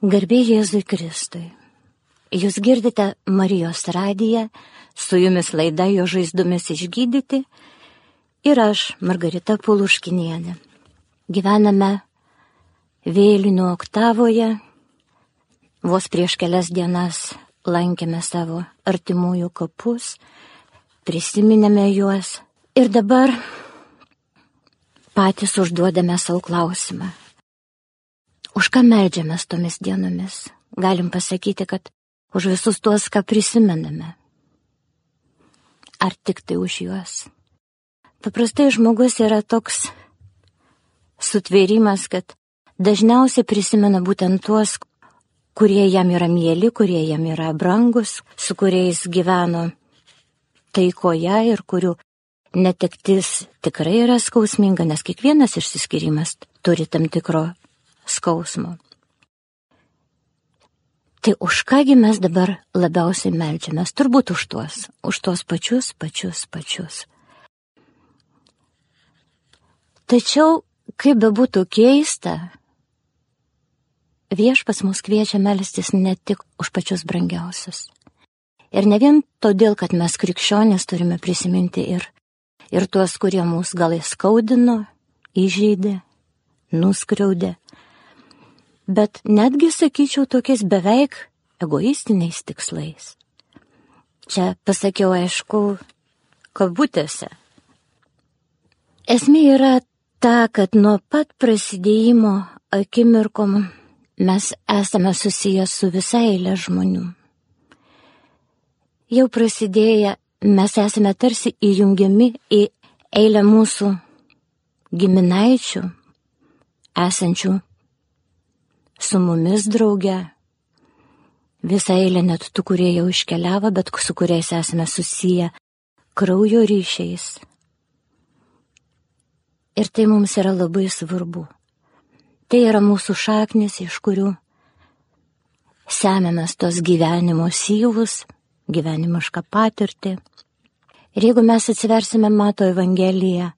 Garbė Jėzui Kristui. Jūs girdite Marijos radiją, su jumis laida jo žaizdomis išgydyti ir aš, Margarita Puluškinienė. Gyvename vėlinių oktavoje, vos prieš kelias dienas lankėme savo artimųjų kapus, prisiminėme juos ir dabar patys užduodame savo klausimą Už ką melžiamės tomis dienomis? Galim pasakyti, kad už visus tuos, ką prisimename. Ar tik tai už juos? Paprastai žmogus yra toks sutvėrimas, kad dažniausiai prisimena būtent tuos, kurie jam yra mėly, kurie jam yra brangus, su kuriais gyveno taikoje ir kurių netektis tikrai yra skausminga, nes kiekvienas išsiskirimas turi tam tikro skausmo. Tai už kągi mes dabar labiausiai melčiamės? Turbūt už tuos, už tuos pačius, pačius, pačius. Tačiau, kaip bebūtų keista, viešpas mus kviečia melstis ne tik už pačius brangiausius. Ir ne vien todėl, kad mes krikščionės turime prisiminti ir, ir tuos, kurie mus gal įskaudino, įžeidė, nuskriaudė, bet netgi sakyčiau tokiais beveik egoistiniais tikslais. Čia pasakiau, aišku, kabutėse. Esmė yra ta, kad nuo pat prasidėjimo akimirkom mes esame susiję su visai eilė žmonių. Jau prasidėję mes esame tarsi įjungiami į eilę mūsų giminaičių, esančių su mumis drauge. Visą eilę net tų, kurie jau iškeliavo, bet su kuriais esame susiję kraujo ryšiais. Ir tai mums yra labai svarbu. Tai yra mūsų šaknis, iš kurių semiamės tos gyvenimo syvus, gyvenimišką patirtį. Ir jeigu mes atsiversime Mato Evangeliją,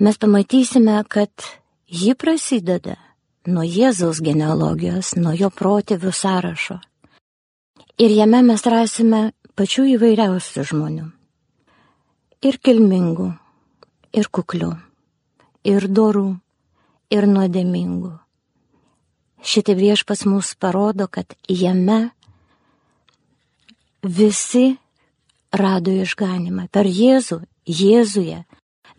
mes pamatysime, kad ji prasideda nuo Jėzaus genealogijos, nuo jo protėvių sąrašo. Ir jame mes rasime pačių įvairiausių žmonių. Ir kilmingų, ir kuklių, ir dorų, ir nuodėmingų. Šitai viešpas mūsų parodo, kad jame visi rado išganimą. Per Jėzų, Jėzuje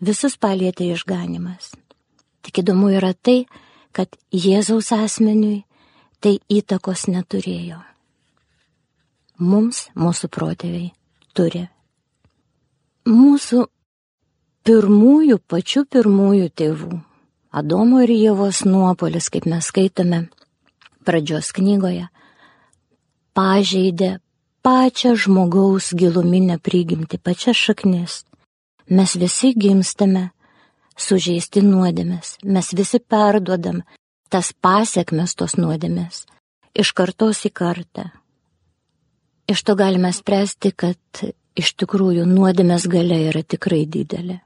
visus palėtė išganimas. Tik įdomu yra tai, kad Jėzaus asmeniui tai įtakos neturėjo. Mums, mūsų protėviai, turi. Mūsų pirmųjų, pačių pirmųjų tėvų, Adomo ir Jėvos nuopolis, kaip mes skaitome pradžios knygoje, pažeidė pačią žmogaus giluminę prigimtį, pačias šaknis. Mes visi gimstame sužeisti nuodėmės. Mes visi perduodam tas pasiekmes tos nuodėmės iš kartos į kartą. Iš to galime spręsti, kad iš tikrųjų nuodėmės galia yra tikrai didelė.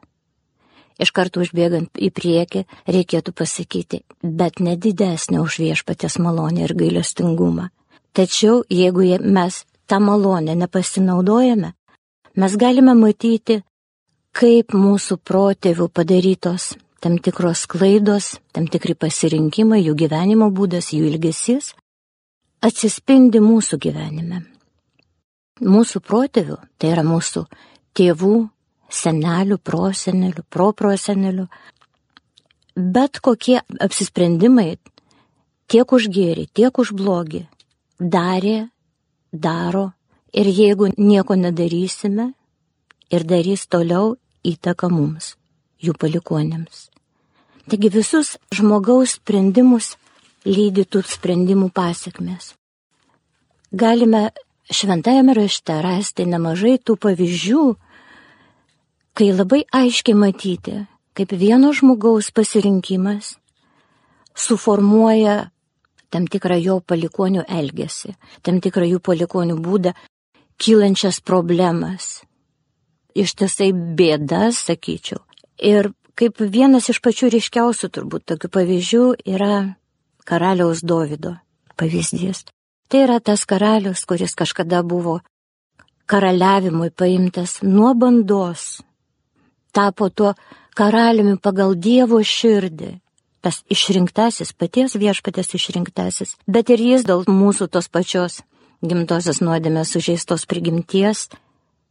Iš karto užbėgant į priekį reikėtų pasakyti, bet nedidesnė už viešpatės malonę ir gailestingumą. Tačiau jeigu mes tą malonę nepasinaudojame, mes galime matyti kaip mūsų protėvių padarytos tam tikros klaidos, tam tikri pasirinkimai, jų gyvenimo būdas, jų ilgesys atsispindi mūsų gyvenime. Mūsų protėvių, tai yra mūsų tėvų, senelių, prosenelių, proprosenelių, bet kokie apsisprendimai tiek už gėrį, tiek už blogį darė, daro ir jeigu nieko nedarysime ir darys toliau, įtaką mums, jų palikonėms. Taigi visus žmogaus sprendimus lydi tų sprendimų pasiekmes. Galime šventajame rašte rasti nemažai tų pavyzdžių, kai labai aiškiai matyti, kaip vieno žmogaus pasirinkimas suformuoja tam tikrą jo palikonių elgesį, tam tikrą jų palikonių būdą, kylančias problemas, ištisai bėdas, sakyčiau. Ir kaip vienas iš pačių ryškiausių turbūt tokių pavyzdžių yra karaliaus Dovido pavyzdys. Tai yra tas karalius, kuris kažkada buvo karaliavimui paimtas nuo bandos, tapo tuo karaliumi pagal Dievo širdį, tas išrinktasis, paties viešpatės išrinktasis, bet ir jis dėl mūsų tos pačios gimtosios nuodėmės sužeistos prigimties,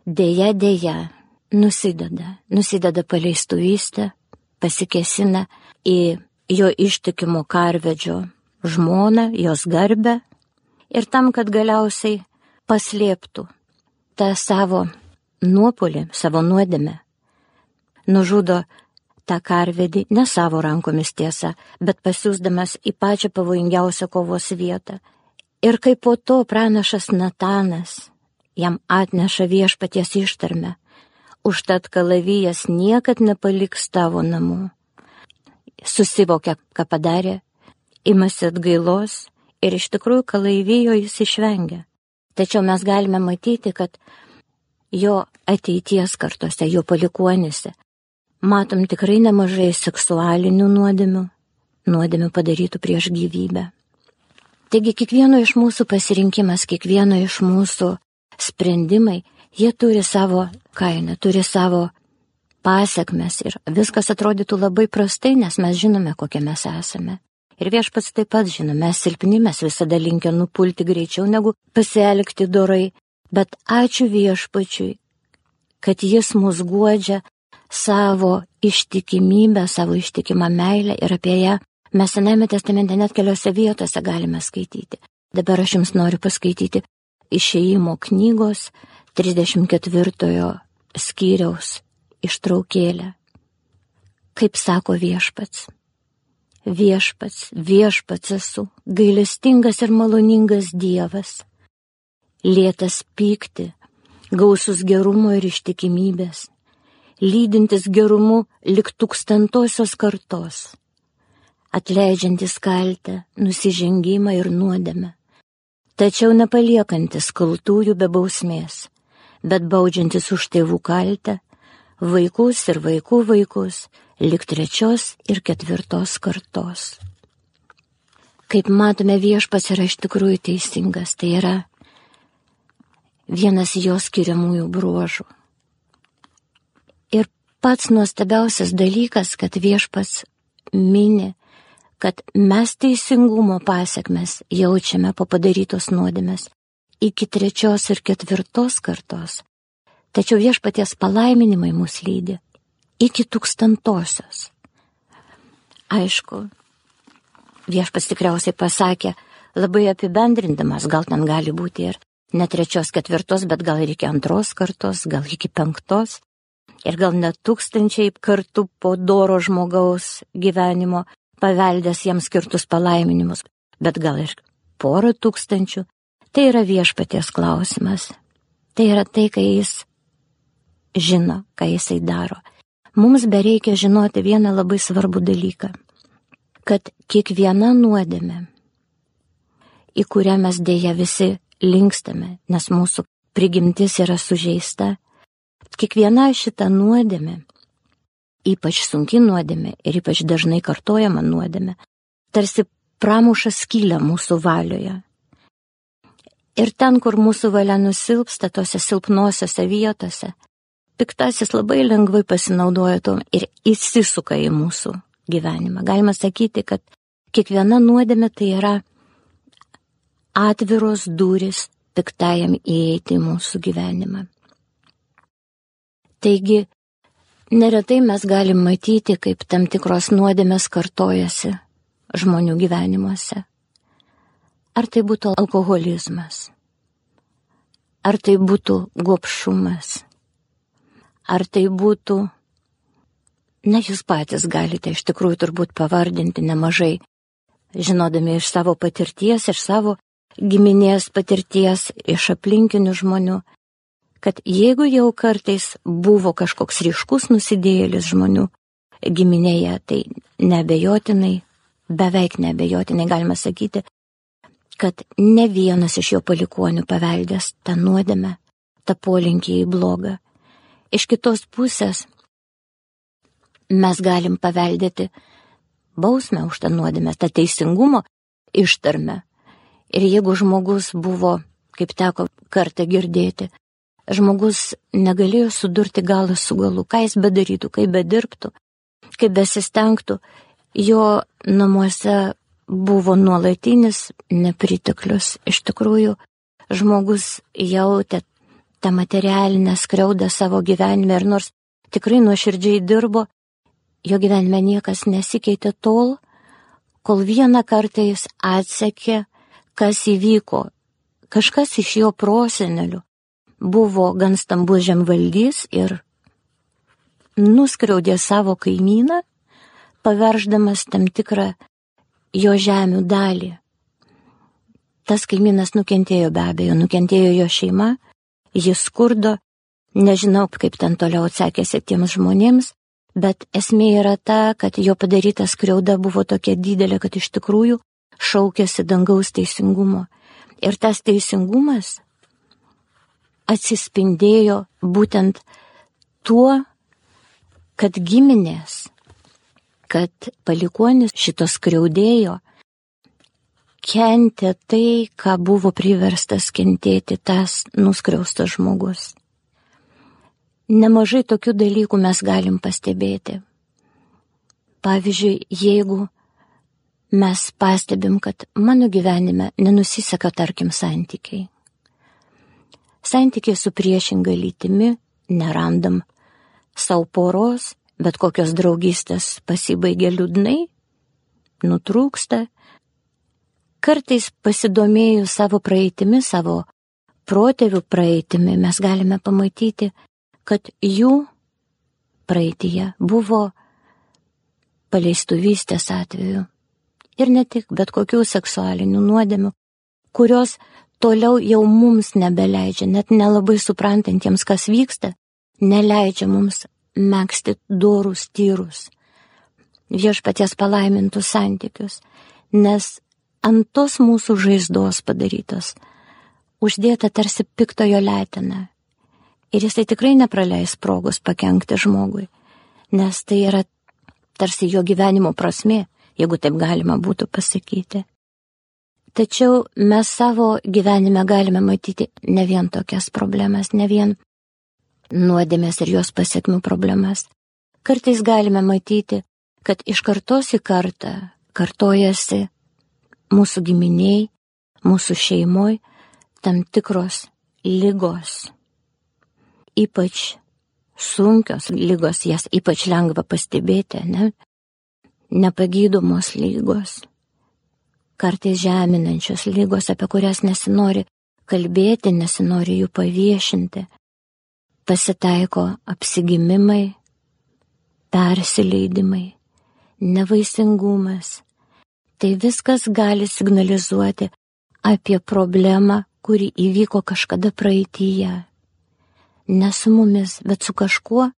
dėja, dėja, nusideda, nusideda paleistuvystę, pasikesina į jo ištikimo karvedžio žmoną, jos garbę. Ir tam, kad galiausiai paslėptų tą savo nuopolį, savo nuodėmę, nužudo tą karvedį ne savo rankomis tiesa, bet pasiūsdamas į pačią pavojingiausią kovos vietą. Ir kai po to pranašas Natanas jam atneša viešpaties ištarmę, užtat kalavijas niekad nepaliks tavo namų. Susivokia, ką padarė, imasi atgailos ir iš tikrųjų kalaivijo jis išvengia. Tačiau mes galime matyti, kad jo ateities kartose, jo palikuonėse, matom tikrai nemažai seksualinių nuodėmių, nuodėmių padarytų prieš gyvybę. Taigi kiekvieno iš mūsų pasirinkimas, kiekvieno iš mūsų sprendimai jie turi savo kainą, turi savo pasiekmes ir viskas atrodytų labai prastai, nes mes žinome, kokie mes esame. Ir viešpats taip pat žino, mes silpni, mes visada linkę nupulti greičiau negu pasielgti dorai, bet ačiū viešpačiui, kad jis mus guodžia savo ištikimybę, savo ištikimą meilę ir apie ją mes Sename testamente net keliose vietose galime skaityti. Dabar aš jums noriu paskaityti išėjimo knygos 34 skyriaus ištraukėlę. Kaip sako viešpats. Viešpats, viešpats esu, gailestingas ir maloningas Dievas. Lietas pykti, gausus gerumo ir ištikimybės, lydintis gerumu lik tūkstantosios kartos, atleidžiantis kaltę, nusižengimą ir nuodėmę, tačiau nepaliekantis kaltųjų be bausmės bet baudžiantis už tėvų kaltę, vaikus ir vaikų vaikus, lik trečios ir ketvirtos kartos. Kaip matome, viešpas yra iš tikrųjų teisingas, tai yra vienas jos skiriamųjų bruožų. Ir pats nuostabiausias dalykas, kad viešpas mini, kad mes teisingumo pasiekmes jaučiame po padarytos nuodėmės iki trečios ir ketvirtos kartos, tačiau viešpaties palaiminimai mus lydi iki tūkstantosios. Aišku, viešpas tikriausiai pasakė, labai apibendrindamas, gal ten gali būti ir ne trečios, ketvirtos, bet gal ir iki antros kartos, gal iki penktos, ir gal net tūkstančiai kartų po doro žmogaus gyvenimo paveldęs jiems skirtus palaiminimus, bet gal ir porą tūkstančių, Tai yra viešpaties klausimas. Tai yra tai, kai jis žino, ką jisai daro. Mums bereikia žinoti vieną labai svarbų dalyką. Kad kiekviena nuodėmė, į kurią mes dėja visi linkstame, nes mūsų prigimtis yra sužeista, kiekviena šita nuodėmė, ypač sunki nuodėmė ir ypač dažnai kartojama nuodėmė, tarsi pramuša skylę mūsų valioje Ir ten, kur mūsų valia nusilpsta, tose silpnosiose vietose, piktasis labai lengvai pasinaudoja tom ir įsisuka į mūsų gyvenimą. Galima sakyti, kad kiekviena nuodėmė tai yra atviros duris piktajam įeiti į mūsų gyvenimą. Taigi, neretai mes galim matyti, kaip tam tikros nuodėmės kartojasi žmonių gyvenimuose. Ar tai būtų alkoholizmas, ar tai būtų gopšumas, ar tai būtų, na jūs patys galite iš tikrųjų turbūt pavardinti nemažai, žinodami iš savo patirties, iš savo giminės patirties, iš aplinkinių žmonių, kad jeigu jau kartais buvo kažkoks ryškus nusidėjėlis žmonių giminėje, tai nebejotinai, beveik nebejotinai galima sakyti, kad ne vienas iš jo palikonių paveldės tą nuodėmę, tą polinkį į blogą. Iš kitos pusės mes galim paveldėti bausmę už tą nuodėmę, tą teisingumo ištarmę. Ir jeigu žmogus buvo, kaip teko kartą girdėti, žmogus negalėjo sudurti galą su galu, ką jis bedarytų, kaip bedirbtų, kaip besistengtų, jo namuose buvo nuolatinis nepriteklius. Iš tikrųjų, žmogus jautė tą materialinę skriaudą savo gyvenime ir nors tikrai nuoširdžiai dirbo, jo gyvenime niekas nesikeitė tol, kol vieną kartą jis atsekė, kas įvyko. Kažkas iš jo prosenelių buvo gan stambus žemvaldys ir nuskriaudė savo kaimyną, paverždamas tam tikrą jo žemių dalį. Tas kaimynas nukentėjo be abejo, nukentėjo jo šeima, jis skurdo, nežinau, kaip ten toliau atsekėsi tiems žmonėms, bet esmė yra ta, kad jo padaryta skriauda buvo tokia didelė, kad iš tikrųjų šaukėsi dangaus teisingumo. Ir tas teisingumas atsispindėjo būtent tuo, kad giminės, kad palikonis šitos skriaudėjo, kentė tai, ką buvo priverstas kentėti tas nuskriaustas žmogus. Nemažai tokių dalykų mes galim pastebėti. Pavyzdžiui, jeigu mes pastebim, kad mano gyvenime nenusiseka, tarkim, santykiai. Santykiai su priešinga lytimi nerandam savo poros, bet kokios draugystės pasibaigia liūdnai, nutrūksta. Kartais pasidomėjus savo praeitimi, savo protėvių praeitimi, mes galime pamatyti, kad jų praeitie buvo paleistuvystės atveju. Ir ne tik, bet kokių seksualinių nuodėmių, kurios toliau jau mums nebeleidžia, net nelabai suprantantiems, kas vyksta, neleidžia mums mėgsti dorus tyrus, viešpaties palaimintus santykius, nes ant tos mūsų žaizdos padarytos uždėta tarsi piktojo letina Ir jisai tikrai nepraleis progos pakengti žmogui, nes tai yra tarsi jo gyvenimo prasme, jeigu taip galima būtų pasakyti. Tačiau mes savo gyvenime galime matyti ne vien tokias problemas, ne vien nuodėmės ir jos pasiekmių problemas. Kartais galime matyti, kad iš kartos į kartą kartojasi mūsų giminiai, mūsų šeimoje tam tikros lygos ypač sunkios lygos, jas ypač lengva pastebėti, ne? Nepagydomos lygos, kartais žeminančios lygos, apie kurias nesinori kalbėti, nesinori jų paviešinti. Pasitaiko apsigimimai, persileidimai, nevaisingumas. Tai viskas gali signalizuoti apie problemą, kuri įvyko kažkada praeitįje ne su mumis, bet su kažkuo,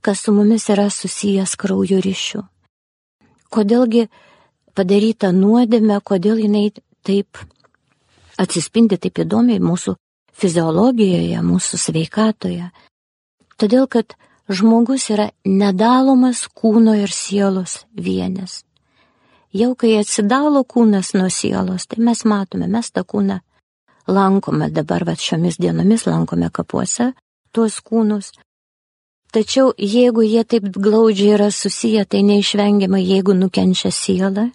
kas su mumis yra susijęs kraujo ryšiu. Kodėlgi padaryta nuodėmė, kodėl jinai taip atsispindi taip įdomiai mūsų fiziologijoje, mūsų sveikatoje. Todėl, kad žmogus yra nedalomas kūno ir sielos vienis. Jau kai atsidalo kūnas nuo sielos, tai mes matome, mes tą kūną lankome dabar, va šiomis dienomis lankome kapuose, tuos kūnus. Tačiau jeigu jie taip glaudžiai yra susiję, tai neišvengiama, jeigu nukenčia siela,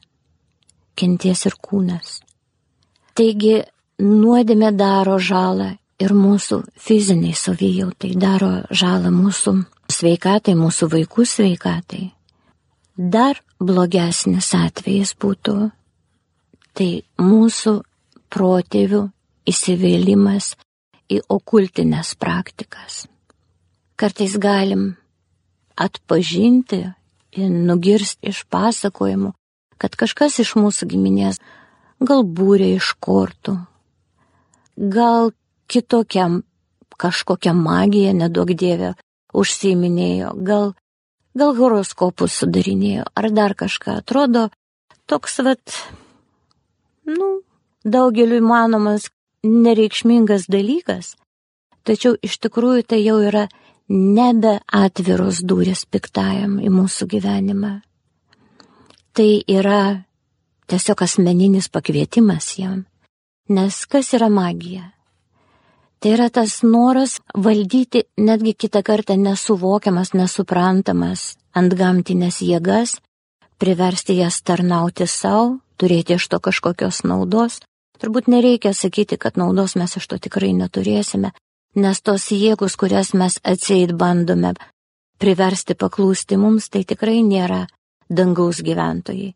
kenties ir kūnas. Taigi nuodėmė daro žalą ir mūsų fiziniai savijautai, daro žalą mūsų sveikatai, mūsų vaikų sveikatai. Dar blogesnis atvejis būtų tai mūsų protėvių įsivėlimas į okultinės praktikas. Kartais galim atpažinti ir nugirsti iš pasakojimų, kad kažkas iš mūsų giminės gal būrė iš kortų, gal kitokiam kažkokią magiją, nedaug dievę, užsiminėjo, gal, gal horoskopus sudarinėjo, ar dar kažką atrodo, toks vat, nu, daugeliu manomas nereikšmingas dalykas, tačiau iš tikrųjų tai jau yra nebe atviros durės piktajam į mūsų gyvenimą. Tai yra tiesiog asmeninis pakvietimas jam. Nes kas yra magija? Tai yra tas noras valdyti netgi kitą kartą nesuvokiamas, nesuprantamas ant gamtinės jėgas, priversti jas tarnauti savo, turėti iš to kažkokios naudos. Turbūt nereikia sakyti, kad naudos mes iš to tikrai neturėsime, nes tos jėgos, kurias mes atseit bandome priversti paklūsti mums, tai tikrai nėra dangaus gyventojai.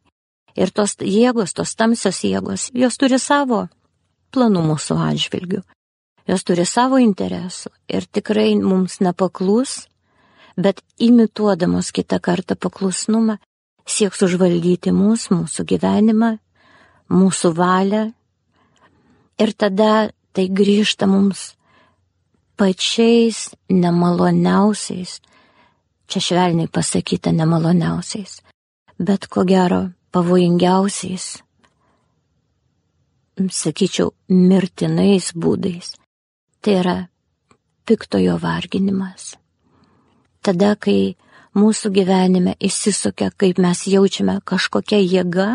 Ir tos jėgos, tos tamsios jėgos, jos turi savo planų mūsų atžvilgių. Jos turi savo interesų ir tikrai mums nepaklus, bet imituodamos kitą kartą paklusnumą, sieks užvaldyti mūsų, mūsų gyvenimą, mūsų valią ir tada tai grįžta mums pačiais nemaloniausiais, čia švelniai pasakyta nemaloniausiais, bet ko gero pavojingiausiais, sakyčiau, mirtinais būdais tai yra piktojo varginimas. Tada, kai mūsų gyvenime įsisukia, kaip mes jaučiame kažkokia jėga,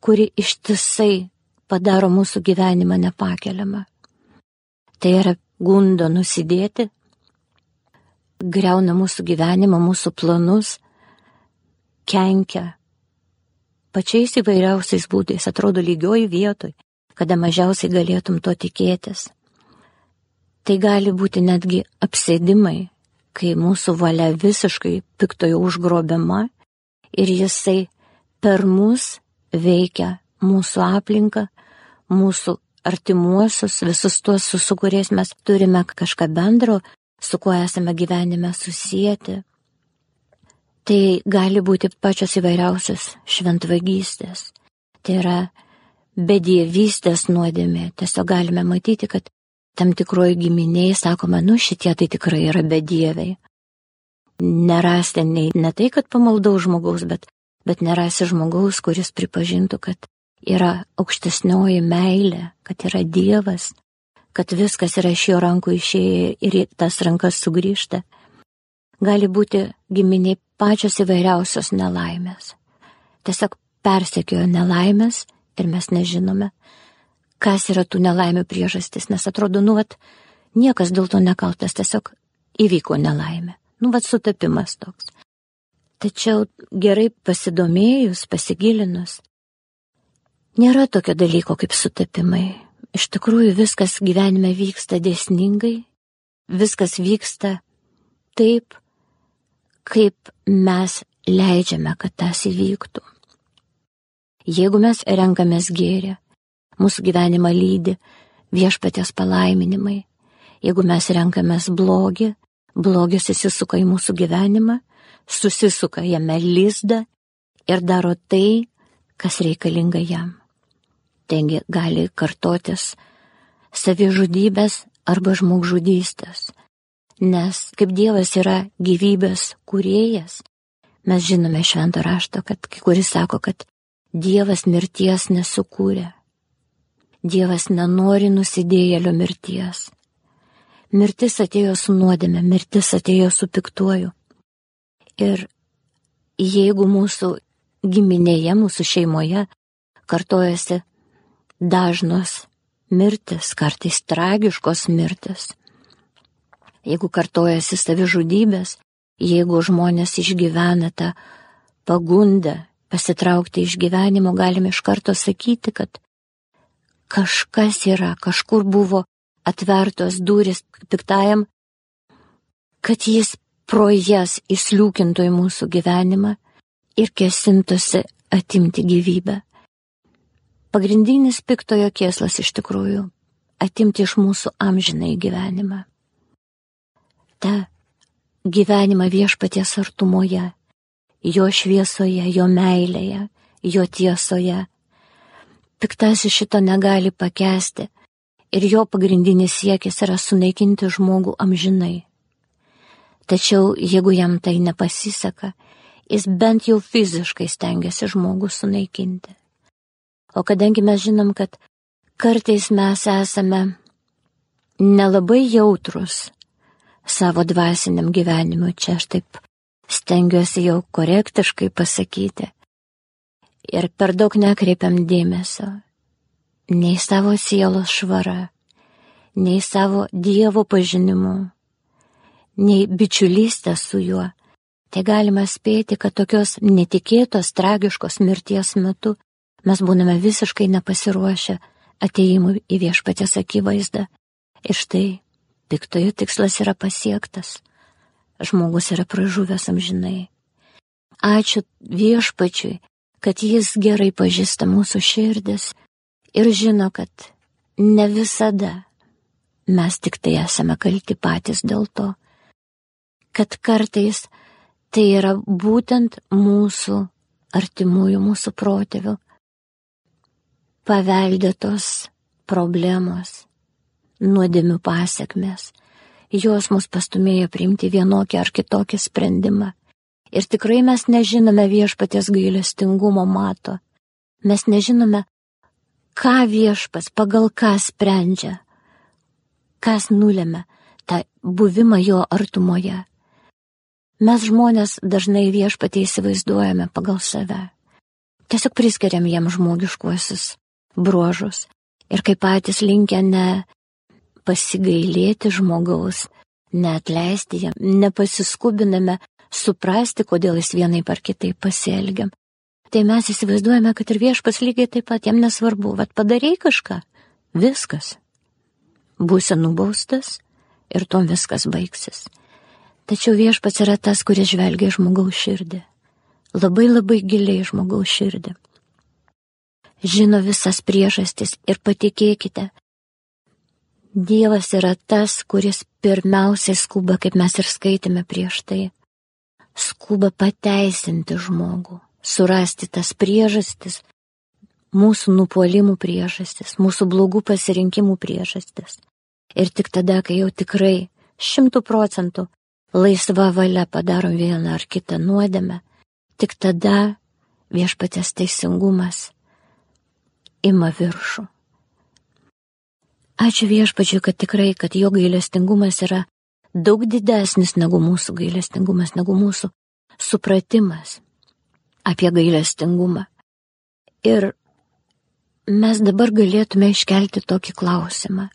kuri ištisai padaro mūsų gyvenimą nepakeliamą. Tai yra gundo nusidėti, greuna mūsų gyvenimą, mūsų planus, kenkia pačiais įvairiausiais būdais, atrodo lygioj vietoj, kada mažiausiai galėtum to tikėtis. Tai gali būti netgi apsėdimai, kai mūsų valia visiškai piktojo užgrobiama ir jisai per mus veikia mūsų aplinką, mūsų artimuosius, visus tuos, su, su kuriais mes turime kažką bendro, su kuo esame gyvenime susijęti. Tai gali būti pačios įvairiausios šventvagystės. Tai yra bedievystės nuodėmė. Tiesiog galime matyti, kad tam tikroji giminiai sakoma, nu šitie tai tikrai yra bedieviai. Nerasti nei ne tai, kad pamaldau žmogaus, bet, bet nerasi žmogaus, kuris pripažintų, kad yra aukštesnioji meilė, kad yra Dievas, kad viskas yra iš jo rankų išėję ir tas rankas sugrįžta. Gali būti giminiai pačios įvairiausios nelaimės. Tiesiog persekiojo nelaimės ir mes nežinome, kas yra tų nelaimių priežastis, nes atrodo, nu, vat, niekas dėl to nekaltas, tiesiog įvyko nelaimė. Nu, vat, sutapimas toks. Tačiau gerai pasidomėjus, pasigilinus, nėra tokio dalyko kaip sutapimai. Iš tikrųjų, viskas gyvenime vyksta dėsningai, viskas vyksta taip, kaip mes leidžiame, kad tas įvyktų. Jeigu mes renkamės gėrį, mūsų gyvenimą lydi viešpatės palaiminimai. Jeigu mes renkamės blogį, blogis įsisuka į mūsų gyvenimą, susisuka jame lizdą ir daro tai, kas reikalinga jam. Taigi gali kartotis savižudybės arba žmogžudystės. Nes kaip Dievas yra gyvybės kūrėjas, mes žinome šventą raštą, kad kai kuris sako, kad Dievas mirties nesukūrė. Dievas nenori nusidėjėlio mirties. Mirtis atėjo su nuodėme, mirtis atėjo su piktuoju. Ir jeigu mūsų giminėje, mūsų šeimoje kartojasi dažnos mirtis, kartais tragiškos mirtis, jeigu kartojasi savižudybės, jeigu žmonės išgyvena tą pagundą pasitraukti iš gyvenimo, galime iš karto sakyti, kad kažkas yra, kažkur buvo atvertos duris piktajam, kad jis pro jas įsliūkintų į mūsų gyvenimą ir kesintųsi atimti gyvybę. Pagrindinis piktojo kėslas iš tikrųjų - atimti iš mūsų amžinai gyvenimą. Ta gyvenimą viešpaties artumoje, jo šviesoje, jo meilėje, jo tiesoje piktasis šito negali pakesti ir jo pagrindinis siekis yra sunaikinti žmogų amžinai. Tačiau jeigu jam tai nepasiseka, jis bent jau fiziškai stengiasi žmogų sunaikinti. O kadangi mes žinom, kad kartais mes esame nelabai jautrus savo dvasiniam gyvenimui, čia aš taip stengiuosi jau korektiškai pasakyti, ir per daug nekreipiam dėmesio. nei savo sielos švara, nei savo Dievo pažinimu, nei bičiulystę su juo, tai galima spėti, kad tokios netikėtos, tragiškos mirties metu mes būname visiškai nepasiruošę ateimui į viešpatės akivaizdą. Ir štai piktojo tikslas yra pasiektas. Žmogus yra pražuvęs amžinai. Ačiū viešpačiui, kad jis gerai pažįsta mūsų širdis ir žino, kad ne visada mes tik tai esame kalti patys dėl to, kad kartais tai yra būtent mūsų artimųjų, mūsų protėvių paveldėtos problemos, nuodėmių pasiekmes. Jos mus pastumėjo priimti vienokį ar kitokį sprendimą. Ir tikrai mes nežinome viešpatės gailestingumo mato. Mes nežinome, ką viešpas pagal ką sprendžia, kas nulėmė tą buvimą jo artumoje. Mes žmonės dažnai viešpatį įsivaizduojame pagal save. Tiesiog priskiriam jam žmogiškuosius bruožus ir kaip patys linkę ne pasigailėti žmogaus, neatleisti jam, nepasiskubiname suprasti, kodėl jis vienai par kitaip pasielgiam. Tai mes įsivaizduojame, kad ir viešpas lygiai taip pat jam nesvarbu, vad padarėjai kažką, viskas. Būsi nubaustas ir tom viskas baigsis. Tačiau viešpats yra tas, kuris žvelgia žmogaus širdį. Labai labai giliai žmogaus širdį žino visas priežastis ir patikėkite, Dievas yra tas, kuris pirmiausiai skuba, kaip mes ir skaitėme prieš tai, skuba pateisinti žmogų, surasti tas priežastis, mūsų nupolimų priežastis, mūsų blogų pasirinkimų priežastis. Ir tik tada, kai jau tikrai šimtų procentų laisva valia padarom vieną ar kitą nuodėmę, tik tada viešpatės teisingumas ima viršų. Ačiū viešpačiui, kad tikrai, kad jo gailestingumas yra daug didesnis negu mūsų gailestingumas, negu mūsų supratimas apie gailestingumą. Ir mes dabar galėtume iškelti tokį klausimą.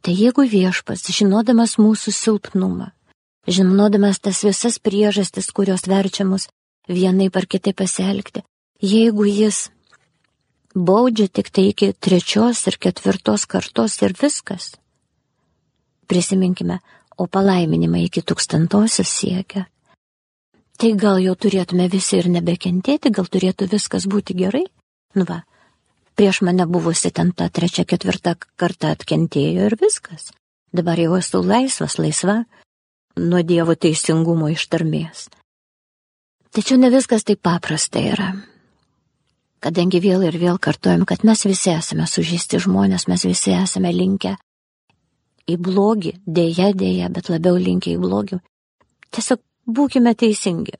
Tai jeigu viešpas, žinodamas mūsų silpnumą, žinodamas tas visas priežastis, kurios verčia mus vienai par kitai pasielgti, jeigu jis baudžia tik tai iki trečios ir ketvirtos kartos ir viskas. Prisiminkime, o palaiminimai iki tūkstantosios siekia. Tai gal jau turėtume visi ir nebekentėti, gal turėtų viskas būti gerai? Nu va, prieš mane buvusi ten ta trečia, ketvirta karta atkentėjo ir viskas. Dabar jau esu laisvas, laisva nuo Dievo teisingumo ištarmės. Tačiau ne viskas taip paprasta yra kadangi vėl ir vėl kartuojam, kad mes visi esame sužįsti žmonės, mes visi esame linkę į blogį, dėja, dėja, bet labiau linkę į blogį. Tiesiog būkime teisingi.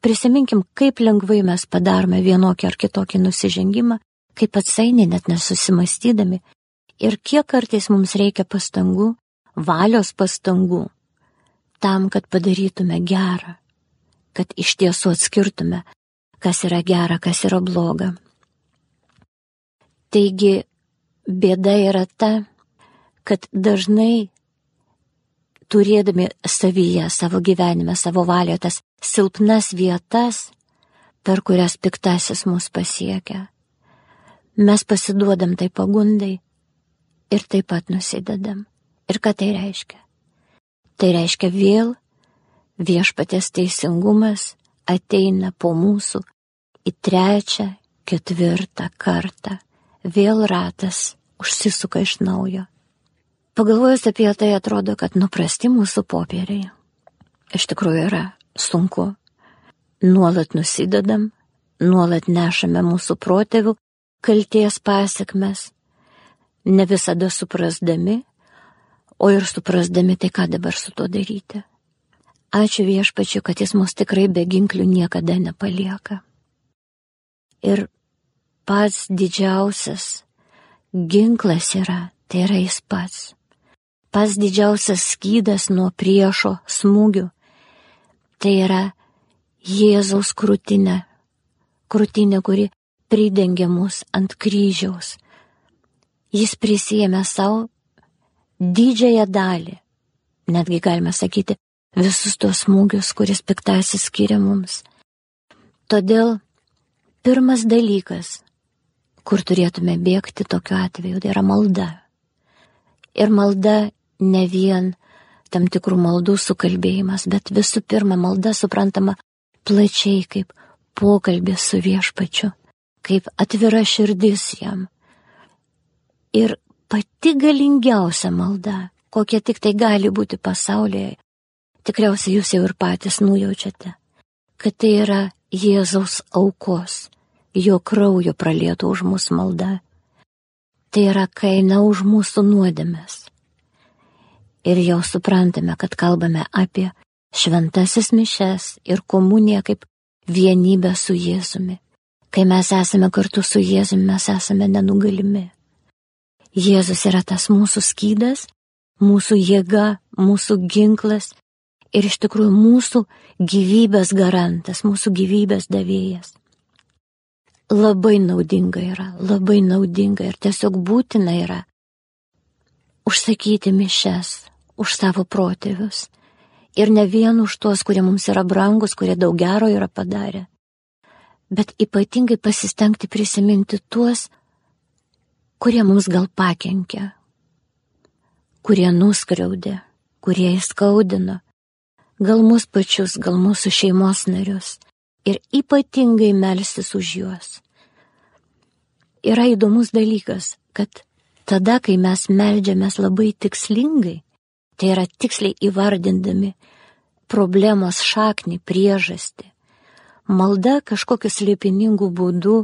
Prisiminkim, kaip lengvai mes padarome vienokį ar kitokį nusižengimą, kaip atsainiai net nesusimastydami ir kiek kartais mums reikia pastangų, valios pastangų, tam, kad padarytume gerą, kad iš tiesų atskirtume kas yra gera, kas yra bloga. Taigi bėda yra ta, kad dažnai turėdami savyje, savo gyvenime, savo valioje tas silpnas vietas, per kurias piktasis mus pasiekia, mes pasiduodam tai pagundai ir taip pat nusidedam. Ir ką tai reiškia? Tai reiškia vėl viešpatės teisingumas ateina po mūsų į trečią, ketvirtą kartą. Vėl ratas užsisuka iš naujo. Pagalvojus apie tai atrodo, kad nuprasti mūsų popieriai. Iš tikrųjų yra sunku. Nuolat nusidedam, nuolat nešame mūsų protėvių kalties pasiekmes, ne visada suprasdami, o ir suprasdami tai, ką dabar su to daryti. Ačiū viešpačiu, kad jis mus tikrai be ginklių niekada nepalieka. Ir pats didžiausias ginklas yra, tai yra jis pats. Pats didžiausias skydas nuo priešo smūgių, tai yra Jėzaus krūtinė. Krūtinė, kuri pridengė mus ant kryžiaus. Jis prisėmė savo didžiąją dalį, netgi galime sakyti, visus tos smūgius, kuris piktasis skiria mums. Todėl pirmas dalykas, kur turėtume bėgti tokiu atveju, tai yra malda. Ir malda ne vien tam tikrų maldų sukalbėjimas, bet visų pirma malda suprantama plačiai kaip pokalbis su viešpačiu, kaip atvira širdis jam. Ir pati galingiausia malda, kokia tik tai gali būti pasaulyje, tikriausiai jūs jau ir patys nujaučiate, kad tai yra Jėzaus aukos, jo kraujo pralieto už mūsų malda. Tai yra kaina už mūsų nuodėmės. Ir jau suprantame, kad kalbame apie šventasis mišes ir komuniją kaip vienybę su Jėzumi. Kai mes esame kartu su Jėzumi, mes esame nenugalimi. Jėzus yra tas mūsų skydas, mūsų jėga, mūsų ginklas ir iš tikrųjų mūsų gyvybės garantas, mūsų gyvybės davėjas. Labai naudinga yra, labai naudinga ir tiesiog būtina yra užsakyti mišes už savo protėvius ir ne vien už tuos, kurie mums yra brangus, kurie daug gero yra padarę, bet ypatingai pasistengti prisiminti tuos, kurie mums gal pakenkė, kurie nuskriaudė, kurie įskaudino, gal mus pačius, gal mūsų šeimos narius ir ypatingai melstis už juos. Yra įdomus dalykas, kad tada, kai mes melžiamės labai tikslingai, Tai yra tiksliai įvardindami problemos šaknį, priežastį. Malda kažkokiu slėpiningų būdų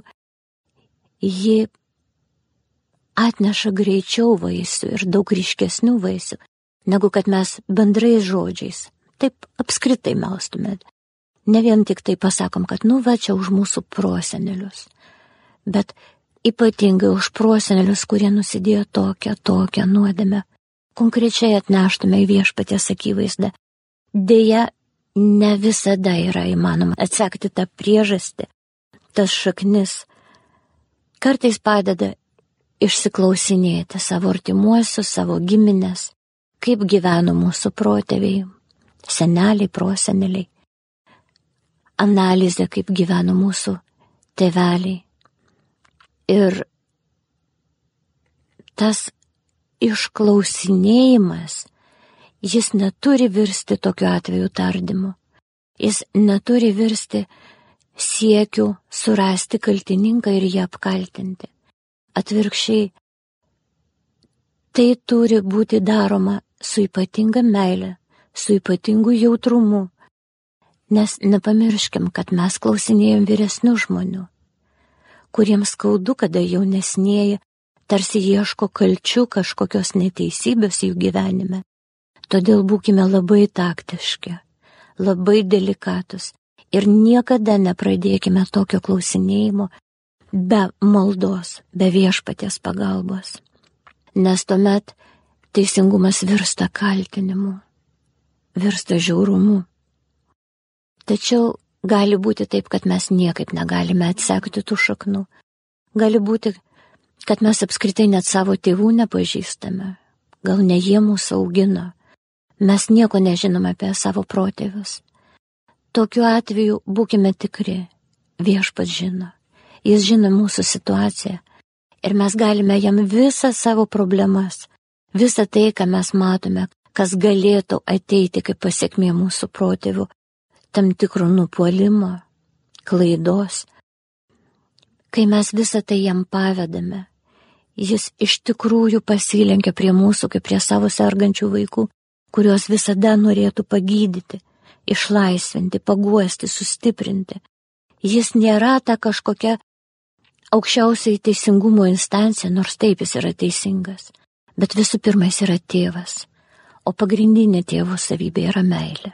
ji atneša greičiau vaisių ir daug ryškesnių vaisių, negu kad mes bendrais žodžiais, taip apskritai melstumėt. Ne vien tik tai pasakom, kad nu va čia už mūsų prosenelius, bet ypatingai už prosenelius, kurie nusidėjo tokią, tokią nuodėmę konkrečiai atneštume į viešpatės akivaizdą. Deja, ne visada yra įmanoma atsekti tą priežastį, tas šaknis. Kartais padeda išsiklausinėti savo artimuosius, savo giminės, kaip gyveno mūsų protėviai, seneliai, proseneliai. Analizė, kaip gyveno mūsų tėveliai. Ir tas išklausinėjimas, jis neturi virsti tokiu atveju tardymu. Jis neturi virsti siekiu surasti kaltininką ir jį apkaltinti. Atvirkščiai, tai turi būti daroma su ypatinga meile, su ypatingu jautrumu, nes nepamirškim, kad mes klausinėjom vyresnių žmonių, kuriems skaudu, kada jaunesnėji tarsi ieško kalčių kažkokios neteisybės jų gyvenime. Todėl būkime labai taktiški, labai delikatus ir niekada nepradėkime tokio klausinėjimo be maldos, be viešpaties pagalbos. Nes tuomet teisingumas virsta kaltinimu, virsta žiaurumu. Tačiau gali būti taip, kad mes niekaip negalime atsekti tų šaknų. Gali būti, kad mes apskritai net savo tėvų nepažįstame, gal ne jie mūsų augino, mes nieko nežinome apie savo protėvius. Tokiu atveju būkime tikri, viešpat žino, jis žino mūsų situaciją ir mes galime jam visą savo problemas, visą tai, ką mes matome, kas galėtų ateiti kaip pasiekmė mūsų protėvių, tam tikro nupolimo, klaidos, Kai mes visą tai jam pavedame, jis iš tikrųjų pasilenkia prie mūsų kaip prie savo sergančių vaikų, kuriuos visada norėtų pagydyti, išlaisvinti, paguosti, sustiprinti. Jis nėra ta kažkokia aukščiausiai teisingumo instancija, nors taip jis yra teisingas, bet visų pirma jis yra tėvas, o pagrindinė tėvo savybė yra meilė.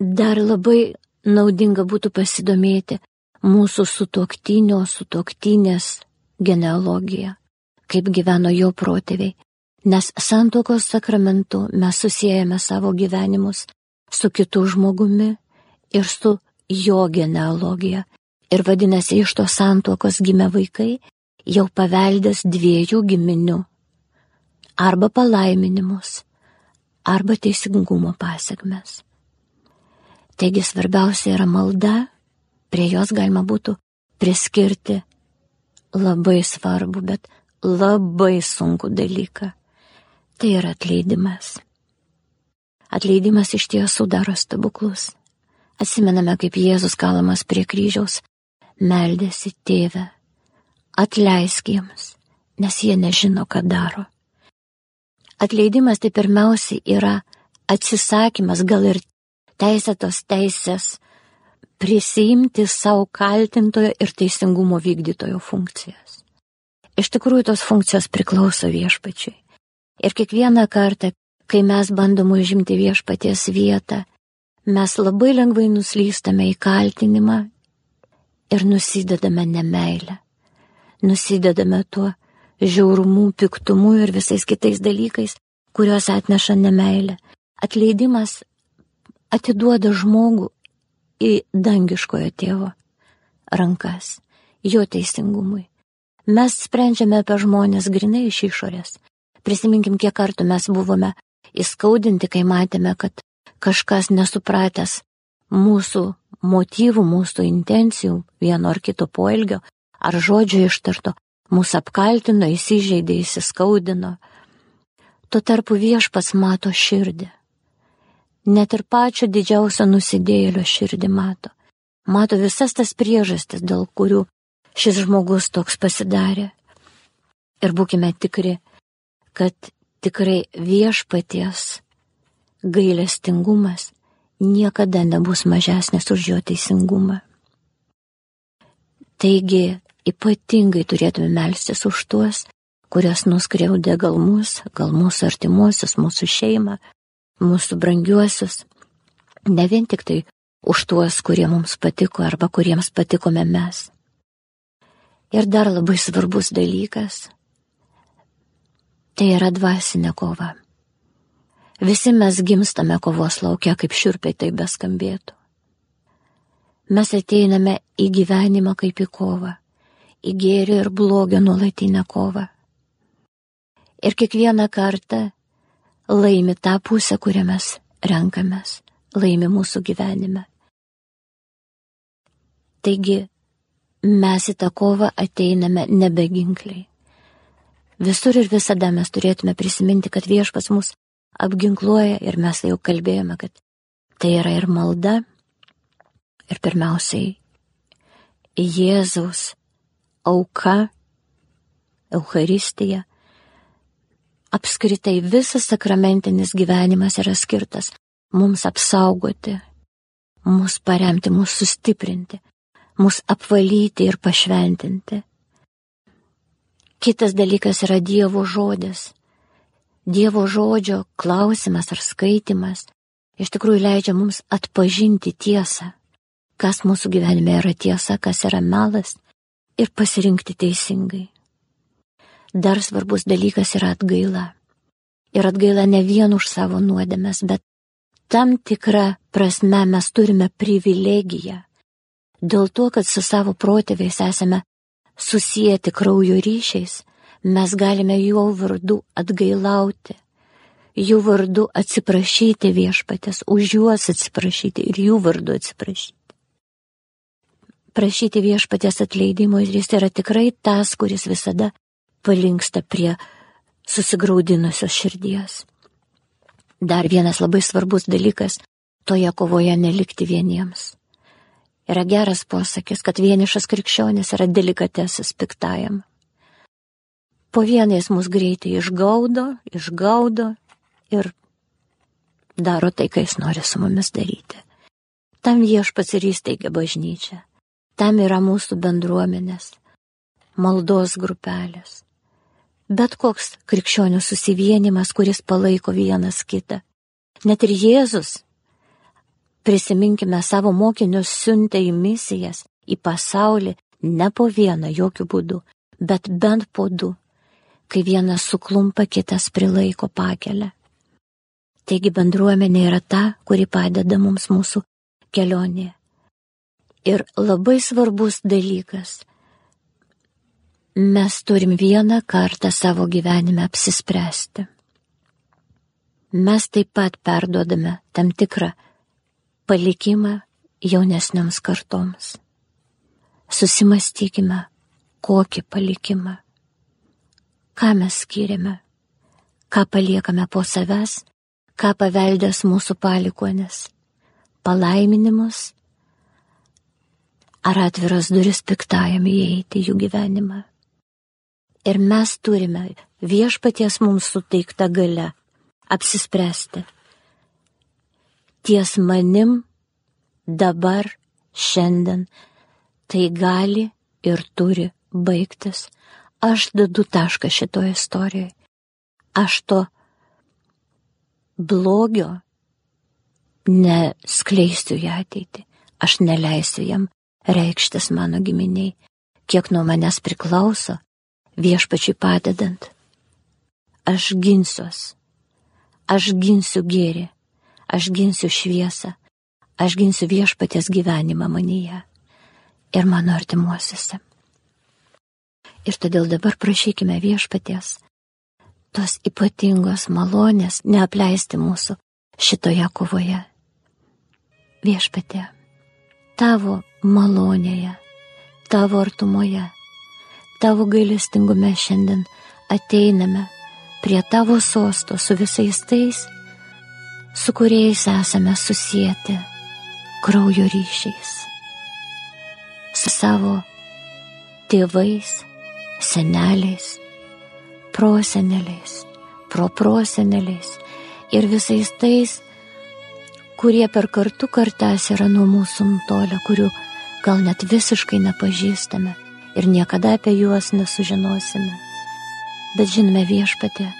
Dar labai naudinga būtų pasidomėti, mūsų sutuoktinio, sutuoktinės genealogija, kaip gyveno jo protėviai, nes santokos sakramentu mes susijęjame savo gyvenimus su kitu žmogumi ir su jo genealogija Ir vadinasi, iš tos santuokos gimę vaikai jau paveldės dviejų giminių. Arba palaiminimus, arba teisingumo pasiekmes. Taigi svarbiausia yra malda, prie jos galima būtų priskirti labai svarbu, bet labai sunku dalyką. Tai yra atleidimas. Atleidimas iš tiesų daro stebuklus. Atsimename, kaip Jėzus kalamas prie kryžiaus meldėsi tėvę. Atleisk jiems, nes jie nežino, ką daro. Atleidimas tai pirmiausiai yra atsisakymas, gal ir teisėtos teisės, prisijimti savo kaltintojo ir teisingumo vykdytojo funkcijas. Iš tikrųjų, tos funkcijos priklauso viešpačiui. Ir kiekvieną kartą, kai mes bandom užimti viešpaties vietą, mes labai lengvai nuslystame į kaltinimą ir nusidedame nemailę. Nusidedame tuo žiaurumu, piktumu ir visais kitais dalykais, kuriuos atneša nemailė. Atleidimas atiduoda žmogų į dangiškojo tėvo rankas, jo teisingumui. Mes sprendžiame apie žmonės grinai iš išorės. Prisiminkim, kiek kartų mes buvome įskaudinti, kai matėme, kad kažkas nesupratęs mūsų motyvų, mūsų intencijų, vieno ar kito poelgio, ar žodžio ištarto, mūsų apkaltino, įsižeidė, įsiskaudino. Tuo tarpu viešpas mato širdį. Net ir pačio didžiausio nusidėjėlio širdį mato. Mato visas tas priežastis, dėl kurių šis žmogus toks pasidarė. Ir būkime tikri, kad tikrai viešpaties gailestingumas niekada nebus mažesnis už jo teisingumą. Taigi ypatingai turėtume melstis už tuos, kurias nuskriaudė gal mus, gal mūsų artimuosius, mūsų šeimą, mūsų brangiuosius, ne vien tik tai už tuos, kurie mums patiko arba kuriems patikome mes. Ir dar labai svarbus dalykas - tai yra dvasinė kova. Visi mes gimstame kovos laukia, kaip širpiai tai beskambėtų. Mes ateiname į gyvenimą kaip į kovą, į gėrį ir blogio nuolatinę kovą. Ir kiekvieną kartą laimi tą pusę, kurią mes renkamės, laimi mūsų gyvenime. Taigi mes į tą kovą ateiname nebeginkliai. Visur ir visada mes turėtume prisiminti, kad viešpas mus apginkluoja ir mes jau kalbėjome, kad tai yra ir malda, ir pirmiausiai Jėzaus auka, Euharistija. Apskritai visas sakramentinis gyvenimas yra skirtas mums apsaugoti, mus paremti, mus sustiprinti, mus apvalyti ir pašventinti. Kitas dalykas yra Dievo žodis Dievo žodžio klausimas ar skaitimas iš tikrųjų leidžia mums atpažinti tiesą, kas mūsų gyvenime yra tiesa, kas yra melas ir pasirinkti teisingai. Dar svarbus dalykas yra atgaila. Ir atgaila ne vien už savo nuodėmės, bet tam tikrą prasme mes turime privilegiją. Dėl to, kad su savo protėviais esame susijęti kraujo ryšiais, mes galime jo vardu atgailauti, jų vardu atsiprašyti viešpatės, už juos atsiprašyti ir jų vardu atsiprašyti. Prašyti viešpatės atleidimo ir jis yra tikrai tas, kuris visada palinksta prie susigraudinusios širdies. Dar vienas labai svarbus dalykas - toje kovoje nelikti vieniems. Yra geras posakis, kad vienišas krikščionis yra delikatesis piktajam. Po vienais mus greitai išgaudo, išgaudo ir daro tai, ką jis nori su mumis daryti. Tam viešpats ir įsteigia bažnyčią. Tam yra mūsų bendruomenės, maldos grupelės. Bet koks krikščionių susivienimas, kuris palaiko vienas kitą. Net ir Jėzus, prisiminkime savo mokinius siuntė į misijas, į pasaulį, ne po vieną jokių būdų, bet bent po du kai vienas suklumpa, kitas prilaiko pakelia. Taigi bendruomenė yra ta, kuri padeda mums mūsų kelionėje. Ir labai svarbus dalykas. Mes turim vieną kartą savo gyvenime apsispręsti. Mes taip pat perduodame tam tikrą palikimą jaunesnioms kartoms. Susimastykime, kokį palikimą, ką mes skiriame, ką paliekame po savęs, ką paveldės mūsų palikonis, palaiminimus ar atviras duris piktajam įeiti jų gyvenimą. Ir mes turime viešpaties mums suteiktą galę apsispręsti. Ties manim dabar, šiandien, tai gali ir turi baigtis. Aš dedu tašką šitoje istorijoje. Aš to blogio neskleisiu į ateitį. Aš neleisiu jam reikštis mano giminiai, kiek nuo manęs priklauso, viešpačiui padedant. Aš ginsiuos. Aš ginsiu gėrį. Aš ginsiu šviesą. Aš ginsiu viešpatės gyvenimą manyje ir mano artimuosiuose. Ir todėl dabar prašykime viešpaties tos ypatingos malonės neapleisti mūsų šitoje kovoje. Viešpatė, tavo malonėje, tavo artumoje, tavo gailestingume šiandien ateiname prie tavo sosto su visais tais, su kuriais esame susijęti kraujo ryšiais su savo tėvais, seneliais, proseneliais, proproseneliais ir visais tais, kurie per kartų kartas yra nuo mūsų nutolę, kurių gal net visiškai nepažįstame ir niekada apie juos nesužinosime. Bet žinome viešpatė,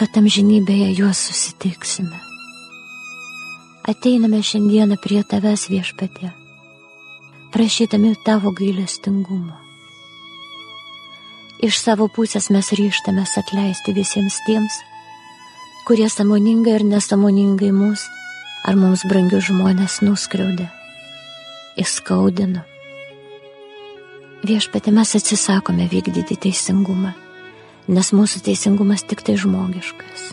kad amžinybėje juos susitiksime. Ateiname šiandieną prie tavęs viešpatė prašydami tavo gailestingumo. Iš savo pusės mes ryštamės atleisti visiems tiems, kurie samoningai ir nesamoningai mus ar mums brangius žmonės nuskriaudė, įskaudino. Viešpatė mes atsisakome vykdyti teisingumą, nes mūsų teisingumas tik tai žmogiškas.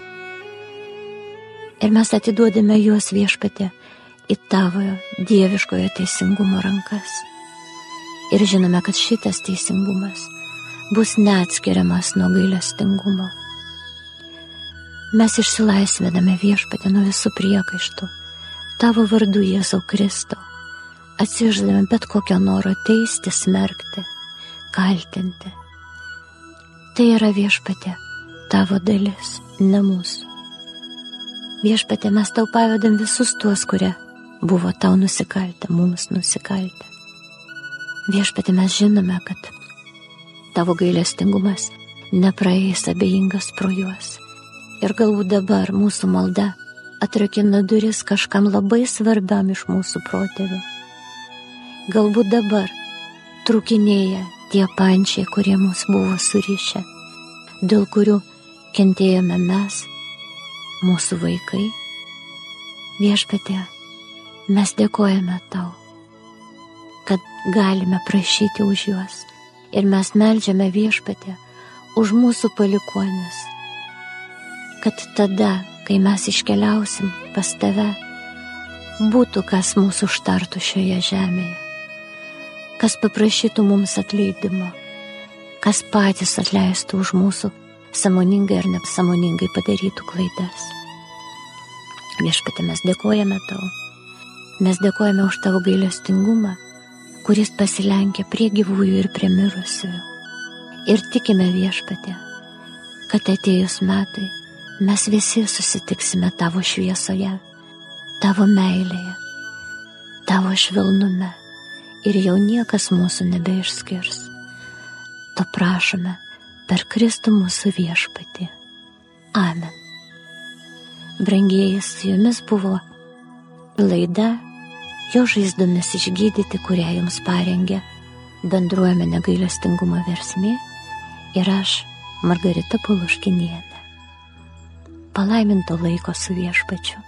Ir mes atiduodame juos viešpatė į tavojo dieviškojo teisingumo rankas. Ir žinome, kad šitas teisingumas bus neatskiriamas nuo gailestingumo. Mes išsilaisviname viešpatę nuo visų priekaištų, tavo vardu Jėzau Kristau, atsiždami bet kokio noro teisti, smerkti, kaltinti. Tai yra viešpatė, tavo dalis, ne mūsų. Viešpatė, mes tau pavedam visus tuos, kurie buvo tau nusikaltę, mums nusikaltę. Viešpatį mes žinome, kad tavo gailestingumas nepraeis abejingas pro juos. Ir galbūt dabar mūsų malda atrakina duris kažkam labai svarbiam iš mūsų protėvių. Galbūt dabar trukinėja tie pančiai, kurie mus buvo surišę, dėl kurių kentėjome mes, mūsų vaikai. Viešpatė, Mes dėkojame tau, kad galime prašyti už juos ir mes melžiame viešpatę už mūsų palikonis, kad tada, kai mes iškeliausim pas tave, būtų kas mūsų užtartų šioje žemėje, kas paprašytų mums atleidimo, kas patys atleistų už mūsų samoningai ar neapsamoningai padarytų klaidas. Viešpatė mes dėkojame tau Mes dėkojame už tavo gailestingumą, kuris pasilenkia prie gyvųjų ir prie mirusiųjų. Ir tikime viešpatė, kad atėjus metai mes visi susitiksime tavo šviesoje, tavo meilėje, tavo švelnume ir jau niekas mūsų nebeišskirs. To prašome per Kristų mūsų viešpatį. Amen. Brangieji, su jumis buvo laida jo žaizdomis išgydyti, kurią jums parengė bendruomenė gailestingumo versmė ir aš, Margarita Puluškinienė. Palaiminto laiko su viešpačiu.